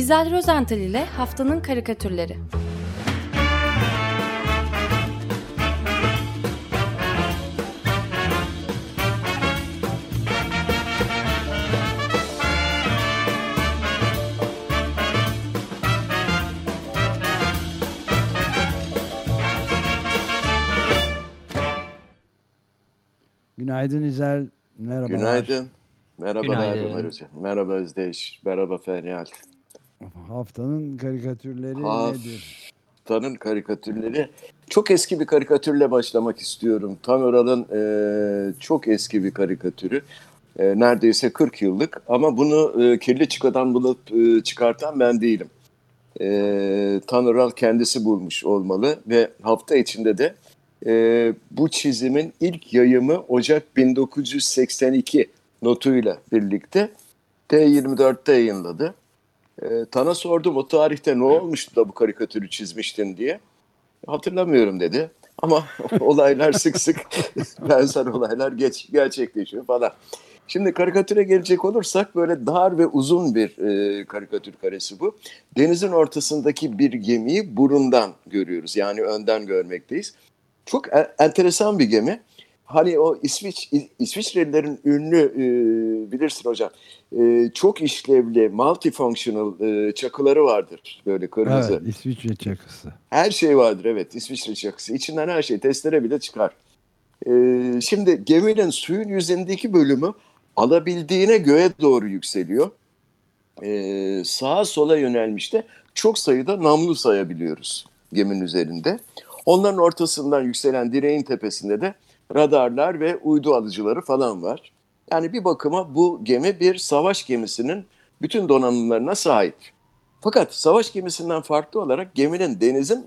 İzel Rozental ile Haftanın Karikatürleri Günaydın İzel. Merhaba. Günaydın. Merhabalar Günaydın. Ömer Hocam. Merhaba Özdeş. Merhaba Feryal. Haftanın karikatürleri Haftanın nedir? karikatürleri. Çok eski bir karikatürle başlamak istiyorum. Tan Oral'ın e, çok eski bir karikatürü. E, neredeyse 40 yıllık ama bunu e, kirli çıkadan bulup e, çıkartan ben değilim. E, Tan Oral kendisi bulmuş olmalı ve hafta içinde de e, bu çizimin ilk yayımı Ocak 1982 notuyla birlikte T24'te yayınladı. E, Tan'a sordum o tarihte ne olmuştu da bu karikatürü çizmiştin diye. Hatırlamıyorum dedi. Ama olaylar sık sık benzer olaylar geç, gerçekleşiyor falan. Şimdi karikatüre gelecek olursak böyle dar ve uzun bir e, karikatür karesi bu. Denizin ortasındaki bir gemiyi burundan görüyoruz. Yani önden görmekteyiz. Çok e- enteresan bir gemi. Hani o İsviç İsviçrelilerin ünlü e, bilirsin hocam. e, çok işlevli multifunctional e, çakıları vardır. Böyle kırmızı. Evet, İsviçre çakısı. Her şey vardır evet İsviçre çakısı. İçinden her şey testere bile çıkar. Ee, şimdi geminin suyun yüzeyindeki bölümü alabildiğine göğe doğru yükseliyor. Ee, sağa sola yönelmiş de çok sayıda namlu sayabiliyoruz geminin üzerinde. Onların ortasından yükselen direğin tepesinde de radarlar ve uydu alıcıları falan var. Yani bir bakıma bu gemi bir savaş gemisinin bütün donanımlarına sahip. Fakat savaş gemisinden farklı olarak geminin denizin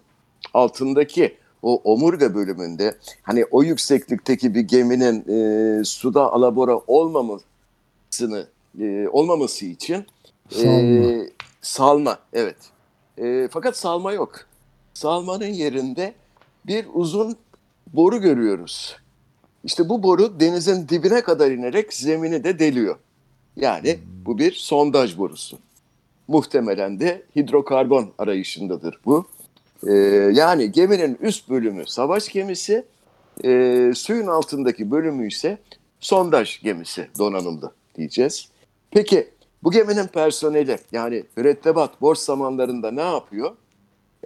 altındaki o omurga bölümünde hani o yükseklikteki bir geminin e, suda alabora olmamasını e, olmaması için e, Salma. salma evet. E, fakat salma yok. Salmanın yerinde bir uzun boru görüyoruz. İşte bu boru denizin dibine kadar inerek zemini de deliyor. Yani bu bir sondaj borusu. Muhtemelen de hidrokarbon arayışındadır bu. Ee, yani geminin üst bölümü savaş gemisi, e, suyun altındaki bölümü ise sondaj gemisi donanımlı diyeceğiz. Peki bu geminin personeli yani mürettebat borç zamanlarında ne yapıyor?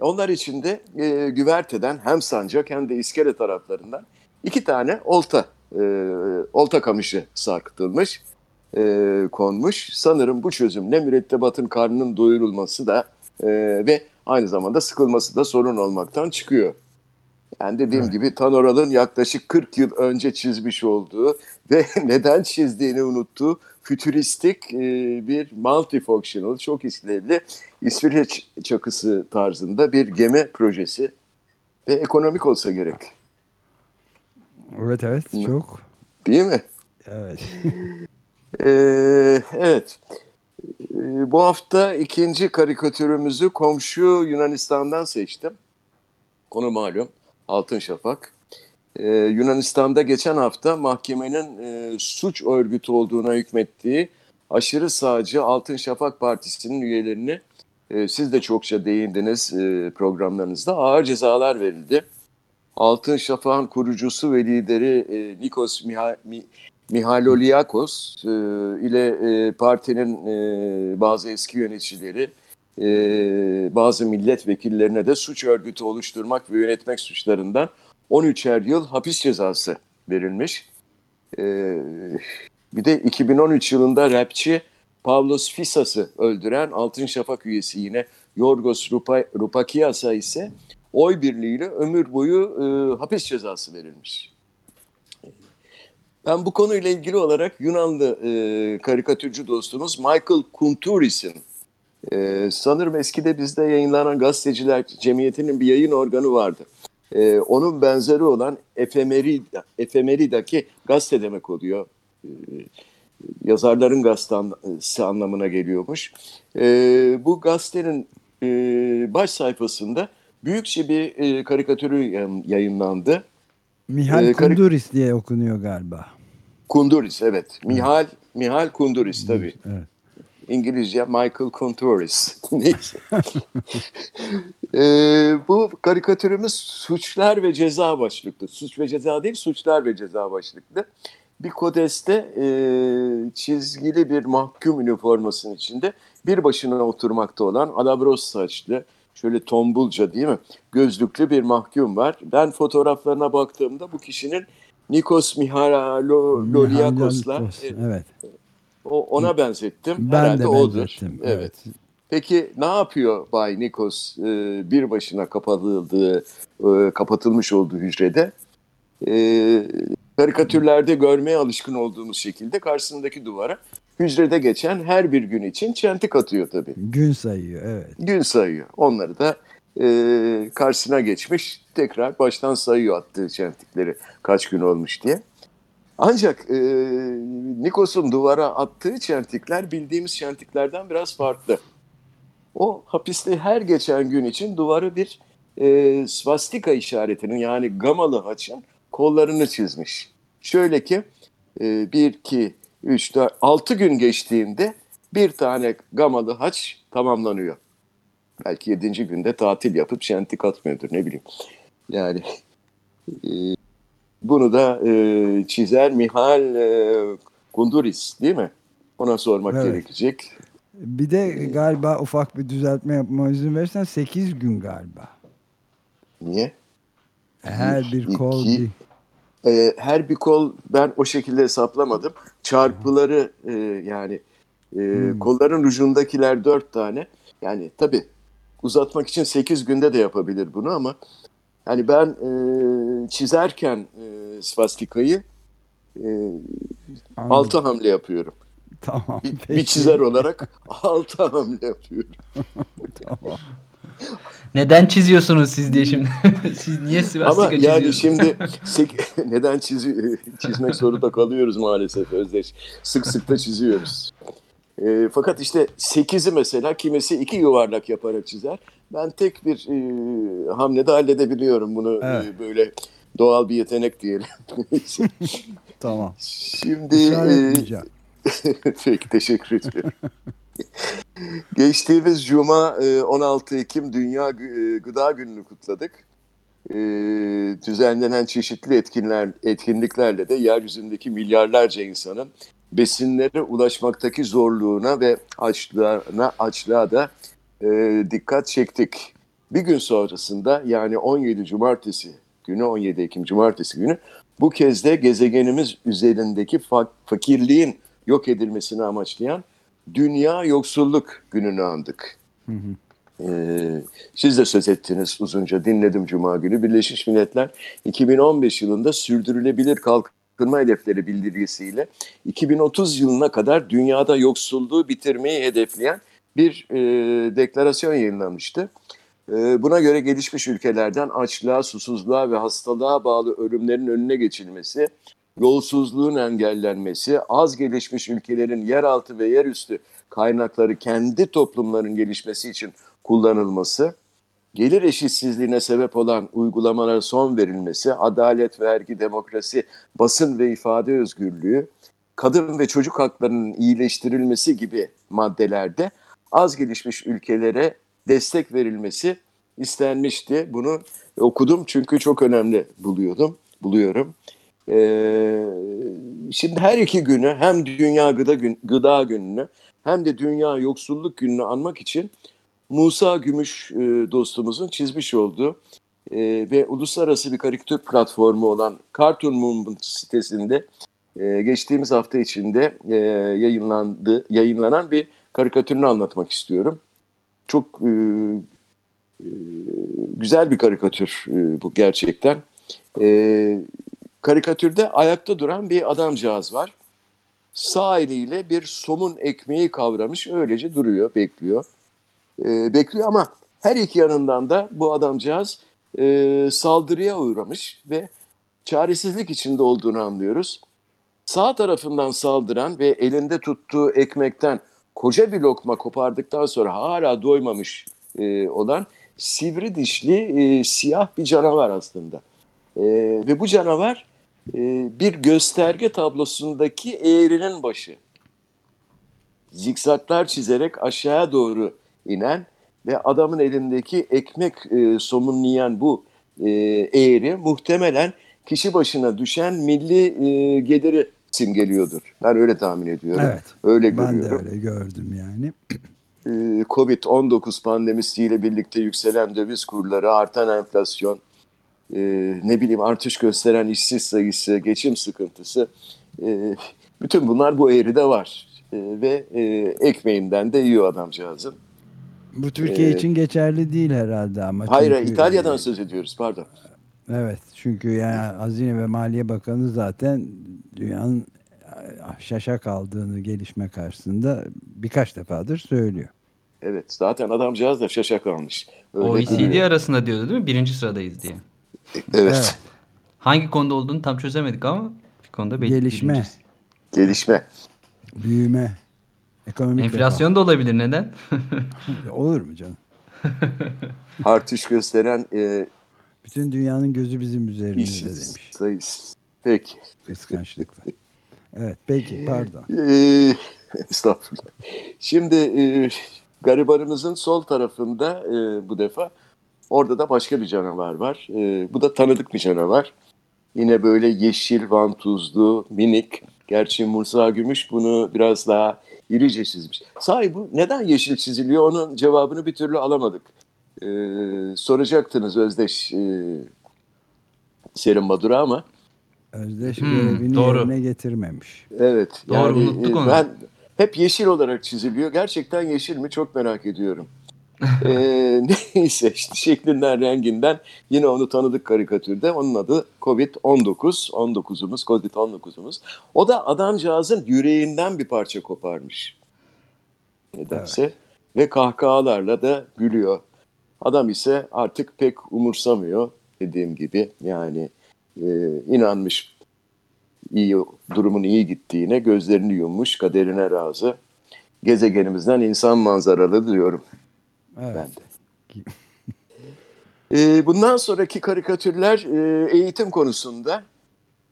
Onlar içinde e, güverteden hem sancak hem de iskele taraflarından iki tane olta, e, olta kamışı sarkıtılmış, e, konmuş. Sanırım bu çözümle mürettebatın karnının doyurulması da e, ve aynı zamanda sıkılması da sorun olmaktan çıkıyor. Yani dediğim Evet. gibi Tanoral'ın yaklaşık 40 yıl önce çizmiş olduğu ve neden çizdiğini unuttuğu fütüristik e, bir multifunctional, çok işlevli İsviçre çakısı tarzında bir gemi projesi ve ekonomik olsa gerek. Evet evet çok. Değil mi? Evet. Ee, evet. Ee, bu hafta ikinci karikatürümüzü komşu Yunanistan'dan seçtim. Konu malum Altın Şafak. Ee, Yunanistan'da geçen hafta mahkemenin e, suç örgütü olduğuna hükmettiği aşırı sağcı Altın Şafak Partisi'nin üyelerini e, siz de çokça değindiniz e, programlarınızda ağır cezalar verildi. Altın Şafak'ın kurucusu ve lideri e, Nikos Miha, Mi- Mihaloliakos e, ile e, partinin e, bazı eski yöneticileri e, bazı milletvekillerine de suç örgütü oluşturmak ve yönetmek suçlarından 13'er yıl hapis cezası verilmiş. E, bir de 2013 yılında rapçi Pavlos Fisas'ı öldüren Altın Şafak üyesi yine Yorgos Rupa, Rupakias'a ise oy birliğiyle ömür boyu e, hapis cezası verilmiş. Ben bu konuyla ilgili olarak Yunanlı e, karikatürcü dostumuz Michael Kunturis'in e, sanırım eskide bizde yayınlanan gazeteciler cemiyetinin bir yayın organı vardı. E, onun benzeri olan Efemerida, Efemerida'ki gazete demek oluyor. E, yazarların gazetesi anlamına geliyormuş. E, bu gazetenin e, baş sayfasında büyükçe bir e, karikatürü yayın- yayınlandı. Mihal Ee, Kunduris diye okunuyor galiba. Kunduris evet. Mihal Mihal Kunduris tabii. Evet. İngilizce Michael Contouris. Neyse. e, bu karikatürümüz suçlar ve ceza başlıklı. Suç ve ceza değil, suçlar ve ceza başlıklı. Bir kodeste e, çizgili bir mahkum üniformasının içinde bir başına oturmakta olan alabros saçlı, şöyle tombulca değil mi? Gözlüklü bir mahkum var. Ben fotoğraflarına baktığımda bu kişinin Nikos Mihaloliakos'la Mihaloliakos, evet. o ona benzettim. Ben Herhalde de odur. benzettim. Evet. Peki ne yapıyor Bay Nikos e, bir başına kapatıldığı, e, kapatılmış olduğu hücrede? E, karikatürlerde görmeye alışkın olduğumuz şekilde karşısındaki duvara hücrede geçen her bir gün için çentik atıyor tabii. Gün sayıyor evet. Gün sayıyor. Onları da e, karşısına geçmiş tekrar baştan sayıyor attığı çentikleri kaç gün olmuş diye. Ancak e, Nikos'un duvara attığı çentikler bildiğimiz çentiklerden biraz farklı. O hapiste her geçen gün için duvarı bir e, svastika işaretinin yani gamalı haçın kollarını çizmiş. Şöyle ki e, 1, 2, 3, 4, 6 gün geçtiğinde bir tane gamalı haç tamamlanıyor. Belki 7. günde tatil yapıp şentik atmıyordur ne bileyim. Yani e, bunu da e, çizer Mihal e, Kunduris değil mi? Ona sormak Evet. gerekecek. Bir de galiba ufak bir düzeltme yapma izin verirsen 8 gün galiba. Niye? Her bir iki, kol bir. E, her bir kol ben o şekilde hesaplamadım. Çarpıları e, yani e, Hmm. kolların ucundakiler dört tane. Yani tabii uzatmak için sekiz günde de yapabilir bunu ama hani ben e, çizerken e, svastikayı e, Anladım. altı hamle yapıyorum. Tamam. Bir, peki. bir çizer olarak altı hamle yapıyorum. Tamam. Neden çiziyorsunuz siz diye şimdi? siz niye svastika Ama yani şimdi neden çizi çizmek zorunda kalıyoruz maalesef Özdeş. Sık sık da çiziyoruz. E, fakat işte 8'i mesela kimisi iki yuvarlak yaparak çizer. Ben tek bir e, hamlede halledebiliyorum bunu e, Evet. böyle doğal bir yetenek diyelim. Tamam. Şimdi e. Peki teşekkür ediyorum. Geçtiğimiz Cuma e, 16 Ekim Dünya e, Gıda Günü'nü kutladık. E, Düzenlenen çeşitli etkinler, etkinliklerle de yeryüzündeki milyarlarca insanın besinlere ulaşmaktaki zorluğuna ve açlığına, açlığa da e, dikkat çektik. Bir gün sonrasında yani 17 Cumartesi günü 17 Ekim Cumartesi günü bu kez de gezegenimiz üzerindeki fa- fakirliğin yok edilmesini amaçlayan Dünya Yoksulluk Günü'nü andık. Hı hı. Ee, siz de söz ettiniz uzunca dinledim Cuma günü. Birleşmiş Milletler 2015 yılında sürdürülebilir kalkınma hedefleri bildirgesiyle 2030 yılına kadar dünyada yoksulluğu bitirmeyi hedefleyen bir e, deklarasyon yayınlamıştı. E, buna göre gelişmiş ülkelerden açlığa, susuzluğa ve hastalığa bağlı ölümlerin önüne geçilmesi, yolsuzluğun engellenmesi, az gelişmiş ülkelerin yeraltı ve yerüstü kaynakları kendi toplumların gelişmesi için kullanılması, gelir eşitsizliğine sebep olan uygulamalara son verilmesi, adalet, vergi, demokrasi, basın ve ifade özgürlüğü, kadın ve çocuk haklarının iyileştirilmesi gibi maddelerde az gelişmiş ülkelere destek verilmesi istenmişti. Bunu okudum çünkü çok önemli buluyordum, buluyorum. Ee, şimdi her iki günü hem Dünya Gıda, Gün, Gıda Günü'nü hem de Dünya Yoksulluk Günü'nü anmak için Musa Gümüş e, dostumuzun çizmiş olduğu e, ve uluslararası bir karikatür platformu olan Cartoon Movement sitesinde e, geçtiğimiz hafta içinde e, yayınlandı, yayınlanan bir karikatürünü anlatmak istiyorum. Çok e, e, güzel bir karikatür e, bu gerçekten. E, karikatürde ayakta duran bir adamcağız var. Sağ eliyle bir somun ekmeği kavramış öylece duruyor, bekliyor. E, bekliyor ama her iki yanından da bu adamcağız e, saldırıya uğramış ve çaresizlik içinde olduğunu anlıyoruz. Sağ tarafından saldıran ve elinde tuttuğu ekmekten koca bir lokma kopardıktan sonra hala doymamış e, olan sivri dişli e, siyah bir canavar aslında. E, ve bu canavar e, bir gösterge tablosundaki eğrinin başı. zikzaklar çizerek aşağıya doğru inen ve adamın elindeki ekmek e, somunlayan bu e, eğri muhtemelen kişi başına düşen milli e, geliri simgeliyordur. Ben öyle tahmin ediyorum. Evet. Öyle Ben de görüyorum. öyle gördüm yani. Ee, Covid-19 pandemisiyle birlikte yükselen döviz kurları, artan enflasyon, e, ne bileyim artış gösteren işsiz sayısı, geçim sıkıntısı, e, bütün bunlar bu eğride var. E, ve e, ekmeğinden de yiyor adamcağızın. Bu Türkiye Ee, için geçerli değil herhalde ama. Hayır, çünkü- İtalya'dan söz ediyoruz, pardon. Evet çünkü yani Hazine ve Maliye Bakanı zaten dünyanın şaşa kaldığını gelişme karşısında birkaç defadır söylüyor. Evet, zaten adamcağız da şaşa kalmış. Öyle OECD arasında diyordu değil mi? Birinci sıradayız diye. Evet, Evet. Hangi konuda olduğunu tam çözemedik ama bir konuda belli. Gelişme, gelişme. büyüme, ekonomik Enflasyon da olabilir neden? refah. Olur mu canım? Artış gösteren e, Bütün dünyanın gözü bizim üzerimizde işsiz demiş. sayısı. Peki. Kıskançlıkla. Evet peki pardon. Ee, estağfurullah. Şimdi e, garibanımızın sol tarafında e, bu defa orada da başka bir canavar var. E, bu da tanıdık bir canavar. Yine böyle yeşil, vantuzlu, minik. Gerçi Musa Gümüş bunu biraz daha irice çizmiş. Sahi bu neden yeşil çiziliyor onun cevabını bir türlü alamadık. E, soracaktınız Özdeş e, Serin Madura ama Özdeş Hmm, görevini doğru. yerine getirmemiş. Evet. Doğru, yani, unuttuk onu. Ben hep yeşil olarak çiziliyor. Gerçekten yeşil mi çok merak ediyorum. Ee, neyse işte şeklinden renginden yine onu tanıdık karikatürde. Onun adı Covid-19. 19'umuz, Covid-19'umuz. O da adamcağızın yüreğinden bir parça koparmış. Nedense. Ve kahkahalarla da gülüyor. Adam ise artık pek umursamıyor dediğim gibi. Yani e, inanmış iyi durumun iyi gittiğine gözlerini yummuş, kaderine razı. Gezegenimizden insan manzaralı diyorum Evet. ben de. Ee, bundan sonraki karikatürler e, eğitim konusunda.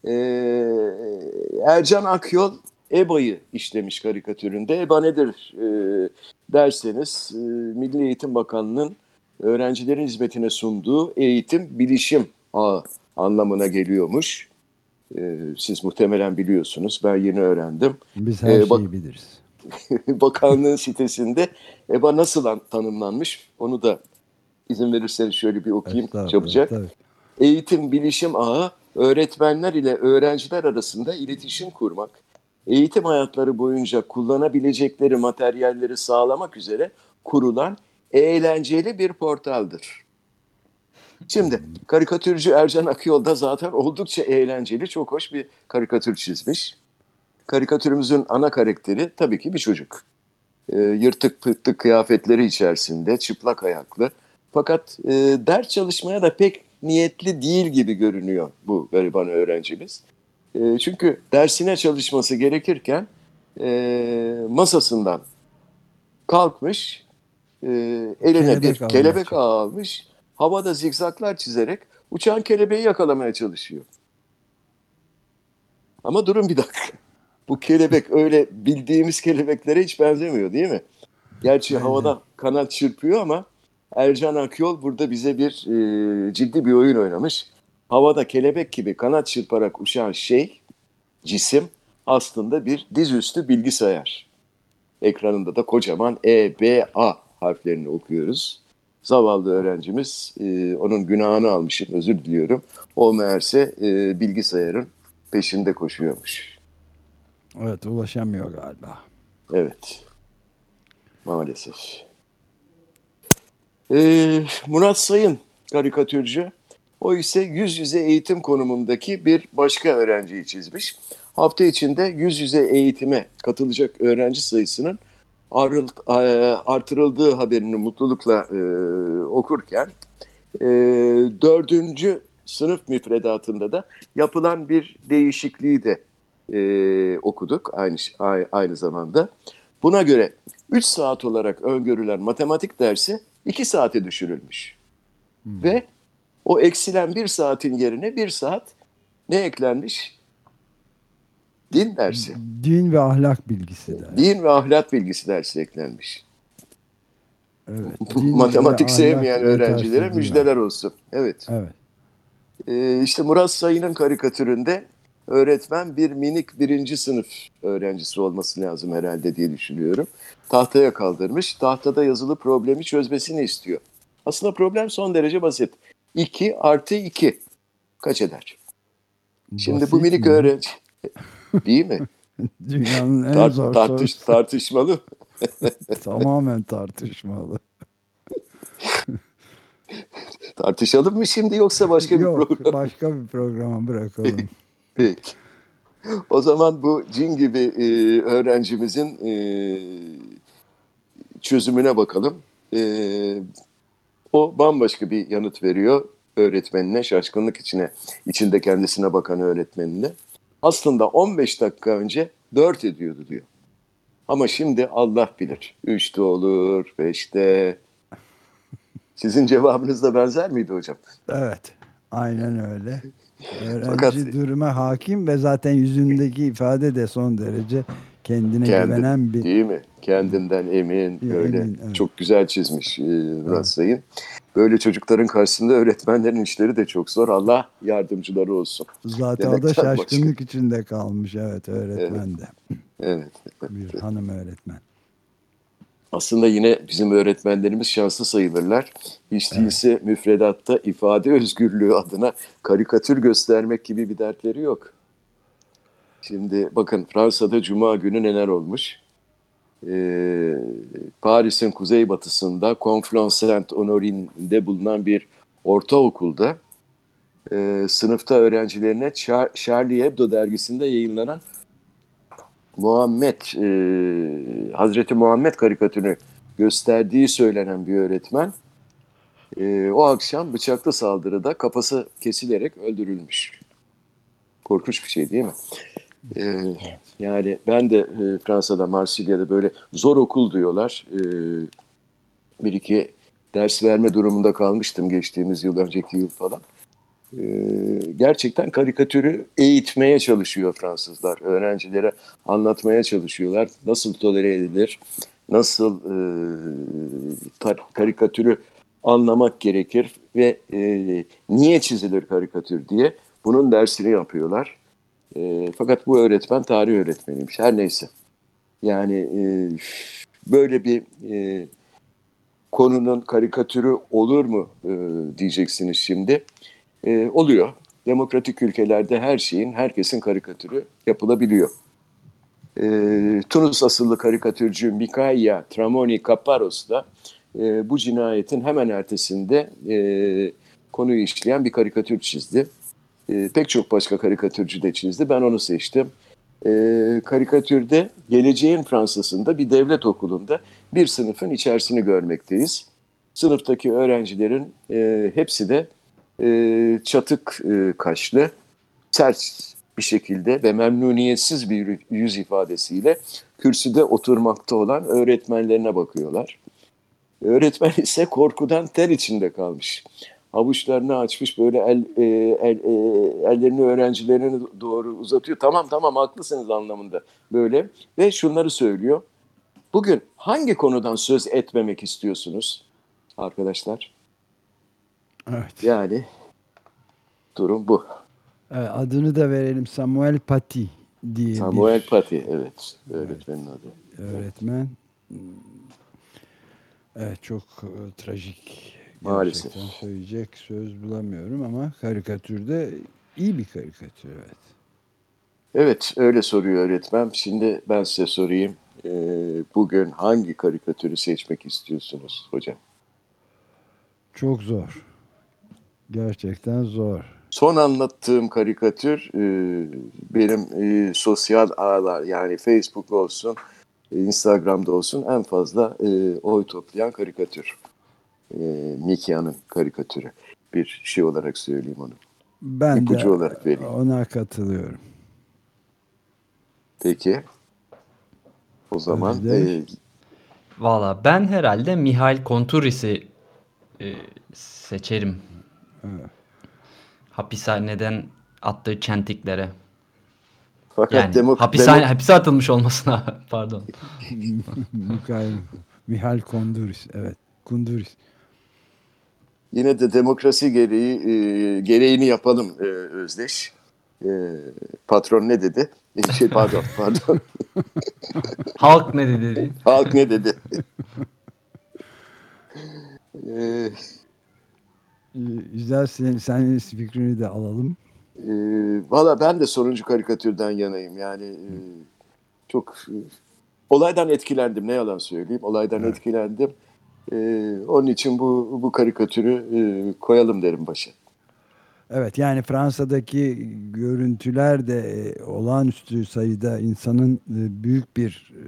Ee, Ercan Akyol EBA'yı işlemiş karikatüründe. EBA nedir e, derseniz e, Milli Eğitim Bakanlığı'nın öğrencilerin hizmetine sunduğu eğitim bilişim ağı anlamına geliyormuş. Ee, siz muhtemelen biliyorsunuz. Ben yeni öğrendim. Biz her Ee, şeyi bak- biliriz. Bakanlığın sitesinde EBA nasıl an- tanımlanmış onu da izin verirseniz şöyle bir okuyayım Estağfurullah, çabucak. tabii. Eğitim bilişim ağı öğretmenler ile öğrenciler arasında iletişim kurmak, eğitim hayatları boyunca kullanabilecekleri materyalleri sağlamak üzere kurulan eğlenceli bir portaldır. Şimdi karikatürcü Ercan Akyol da zaten oldukça eğlenceli, çok hoş bir karikatür çizmiş. Karikatürümüzün ana karakteri tabii ki bir çocuk. E, yırtık pırtık kıyafetleri içerisinde, çıplak ayaklı. Fakat e, ders çalışmaya da pek niyetli değil gibi görünüyor bu gariban öğrencimiz. E, çünkü dersine çalışması gerekirken e, masasından kalkmış, e, eline Kelebek bir kelebek ağı almış, havada zikzaklar çizerek uçan kelebeği yakalamaya çalışıyor. Ama durun bir dakika. Bu kelebek öyle bildiğimiz kelebeklere hiç benzemiyor değil mi? Gerçi Aynen. havada kanat çırpıyor ama Ercan Akyol burada bize bir e, ciddi bir oyun oynamış. Havada kelebek gibi kanat çırparak uçan şey, cisim aslında bir dizüstü bilgisayar. Ekranında da kocaman E, B, A harflerini okuyoruz. Zavallı öğrencimiz, e, onun günahını almışım, özür diliyorum. O meğerse e, bilgisayarın peşinde koşuyormuş. Evet ulaşamıyor galiba. Evet. Maalesef. Ee, Murat Sayın karikatürcü. O ise yüz yüze eğitim konumundaki bir başka öğrenciyi çizmiş. Hafta içinde yüz yüze eğitime katılacak öğrenci sayısının e, artırıldığı haberini mutlulukla e, okurken e, dördüncü sınıf müfredatında da yapılan bir değişikliği de e, okuduk aynı aynı zamanda. Buna göre 3 saat olarak öngörülen matematik dersi 2 saate düşürülmüş. Ve o eksilen bir saatin yerine bir saat ne eklenmiş? Din dersi. Din ve ahlak bilgisi dersi. Din ve ahlak bilgisi dersi eklenmiş. Evet. Matematik sevmeyen öğrencilere müjdeler olsun. Evet. Evet. Ee, işte Murat Sayın'ın karikatüründe öğretmen bir minik birinci sınıf öğrencisi olması lazım herhalde diye düşünüyorum. Tahtaya kaldırmış. Tahtada yazılı problemi çözmesini istiyor. Aslında problem son derece basit. 2 artı 2 kaç eder? Şimdi Basit bu minik mi? öğrenci değil mi? Dünyanın en Tar- zor tartış- sorusu. tartışmalı. Tamamen tartışmalı. Tartışalım mı şimdi yoksa başka bir Yok program? başka bir programa bırakalım. Peki. O zaman bu cin gibi e, öğrencimizin e, çözümüne bakalım. E, o bambaşka bir yanıt veriyor öğretmenine, şaşkınlık içine, içinde kendisine bakan öğretmenine. Aslında 15 dakika önce 4 ediyordu diyor. Ama şimdi Allah bilir. 3'te olur, 5'te. Sizin cevabınız da benzer miydi hocam? Evet. Aynen öyle. Öğrenci Fakat- duruma hakim ve zaten yüzündeki ifade de son derece kendine Kendi, güvenen bir Değil mi? Kendinden emin, Ya, böyle emin, evet. çok güzel çizmiş e, Murat Sayın. Böyle çocukların karşısında öğretmenlerin işleri de çok zor. Allah yardımcıları olsun. zaten o da Demekten şaşkınlık içinde kalmış evet öğretmen de. Evet. Bir hanım öğretmen. Aslında yine bizim öğretmenlerimiz şanslı sayılırlar. Hiç değilse müfredatta ifade özgürlüğü adına karikatür göstermek gibi bir dertleri yok. Şimdi bakın Fransa'da Cuma günü neler olmuş. Ee, Paris'in kuzeybatısında Conflans Saint-Honorin'de bulunan bir ortaokulda e, sınıfta öğrencilerine Char- Charlie Hebdo dergisinde yayınlanan Muhammed, e, Hazreti Muhammed karikatürünü gösterdiği söylenen bir öğretmen e, o akşam bıçaklı saldırıda kafası kesilerek öldürülmüş. Korkunç bir şey değil mi? E, yani ben de e, Fransa'da, Marsilya'da böyle zor okul diyorlar. E, bir iki ders verme durumunda kalmıştım geçtiğimiz yıl, önceki yıl falan. E, gerçekten karikatürü eğitmeye çalışıyor Fransızlar. Öğrencilere anlatmaya çalışıyorlar. Nasıl tolere edilir, nasıl e, karikatürü anlamak gerekir ve e, niye çizilir karikatür diye bunun dersini yapıyorlar. E, fakat bu öğretmen tarih öğretmeniymiş. Her neyse. Yani e, böyle bir e, konunun karikatürü olur mu e, diyeceksiniz şimdi. E, oluyor. Demokratik ülkelerde her şeyin, herkesin karikatürü yapılabiliyor. E, Tunus asıllı karikatürcü Mikaya Tramoni Kaparos da e, bu cinayetin hemen ertesinde e, konuyu işleyen bir karikatür çizdi. E, pek çok başka karikatürcü de çizdi. Ben onu seçtim. E, karikatürde geleceğin Fransa'sında bir devlet okulunda bir sınıfın içerisini görmekteyiz. Sınıftaki öğrencilerin e, hepsi de e, çatık e, kaşlı, sert bir şekilde ve memnuniyetsiz bir yüz ifadesiyle kürsüde oturmakta olan öğretmenlerine bakıyorlar. Öğretmen ise korkudan ter içinde kalmış. Avuçlarını açmış böyle el, e, el, e, ellerini öğrencilerine doğru uzatıyor. Tamam tamam haklısınız anlamında böyle ve şunları söylüyor. Bugün hangi konudan söz etmemek istiyorsunuz arkadaşlar? Evet. Yani durum bu. Evet, adını da verelim Samuel Paty diye Samuel bir Paty evet öğretmenin adı. öğretmen. Evet çok e, trajik. Maalesef. Gerçekten söyleyecek söz bulamıyorum ama karikatürde iyi bir karikatür evet. Evet öyle soruyor öğretmen. Şimdi ben size sorayım. Ee, bugün hangi karikatürü seçmek istiyorsunuz hocam? Çok zor. Gerçekten zor. Son anlattığım karikatür e, benim e, sosyal ağlar yani Facebook olsun, e, Instagram'da olsun en fazla e, oy toplayan karikatür. E, karikatürü. Bir şey olarak söyleyeyim onu. Ben İpucu de olarak vereyim. ona katılıyorum. Peki. O zaman Özdeş. e, Valla ben herhalde Mihail Konturis'i e, seçerim. Hapishaneden attığı çentiklere. Fakat Yani demok- hapishane, demok- hapise atılmış olmasına pardon. Mikhail, Mihail Konduris. Evet. Kunduris. yine de demokrasi gereği e, gereğini yapalım e, Özdeş. E, patron ne dedi? E, Şey pardon, pardon. Halk ne dedi? Halk ne dedi? e, Ee, Güzel senin, senin fikrini de alalım. e, Valla ben de sonuncu karikatürden yanayım. Yani e, çok e, olaydan etkilendim. Ne yalan söyleyeyim. Olaydan etkilendim. E, onun için bu bu karikatürü e, koyalım derim başa. Evet yani Fransa'daki görüntüler de e, olağanüstü sayıda insanın e, büyük bir e,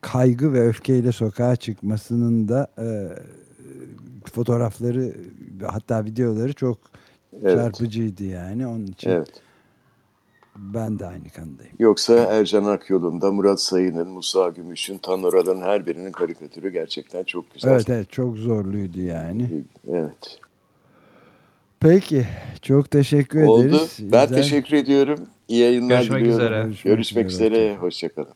kaygı ve öfkeyle sokağa çıkmasının da e, fotoğrafları hatta videoları çok Evet. çarpıcıydı yani onun için Evet. ben de aynı kanıdayım. Yoksa Ercan Akyol'un da Murat Sayın'ın, Musa Gümüş'ün, Tanoral'ın her birinin karikatürü gerçekten çok güzel. Evet evet çok zorluydu yani. Evet. Peki çok teşekkür Oldu. ederiz. Ben Güzel. teşekkür ediyorum. İyi yayınlar Görüşmek diliyorum. üzere. Görüşmek Görüşmek üzere. üzere. Hoşçakalın.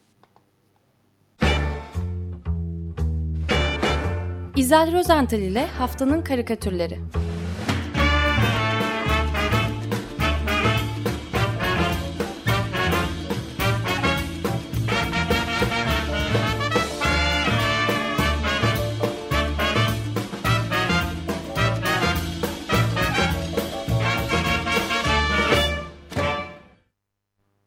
İzel Rozental ile Haftanın Karikatürleri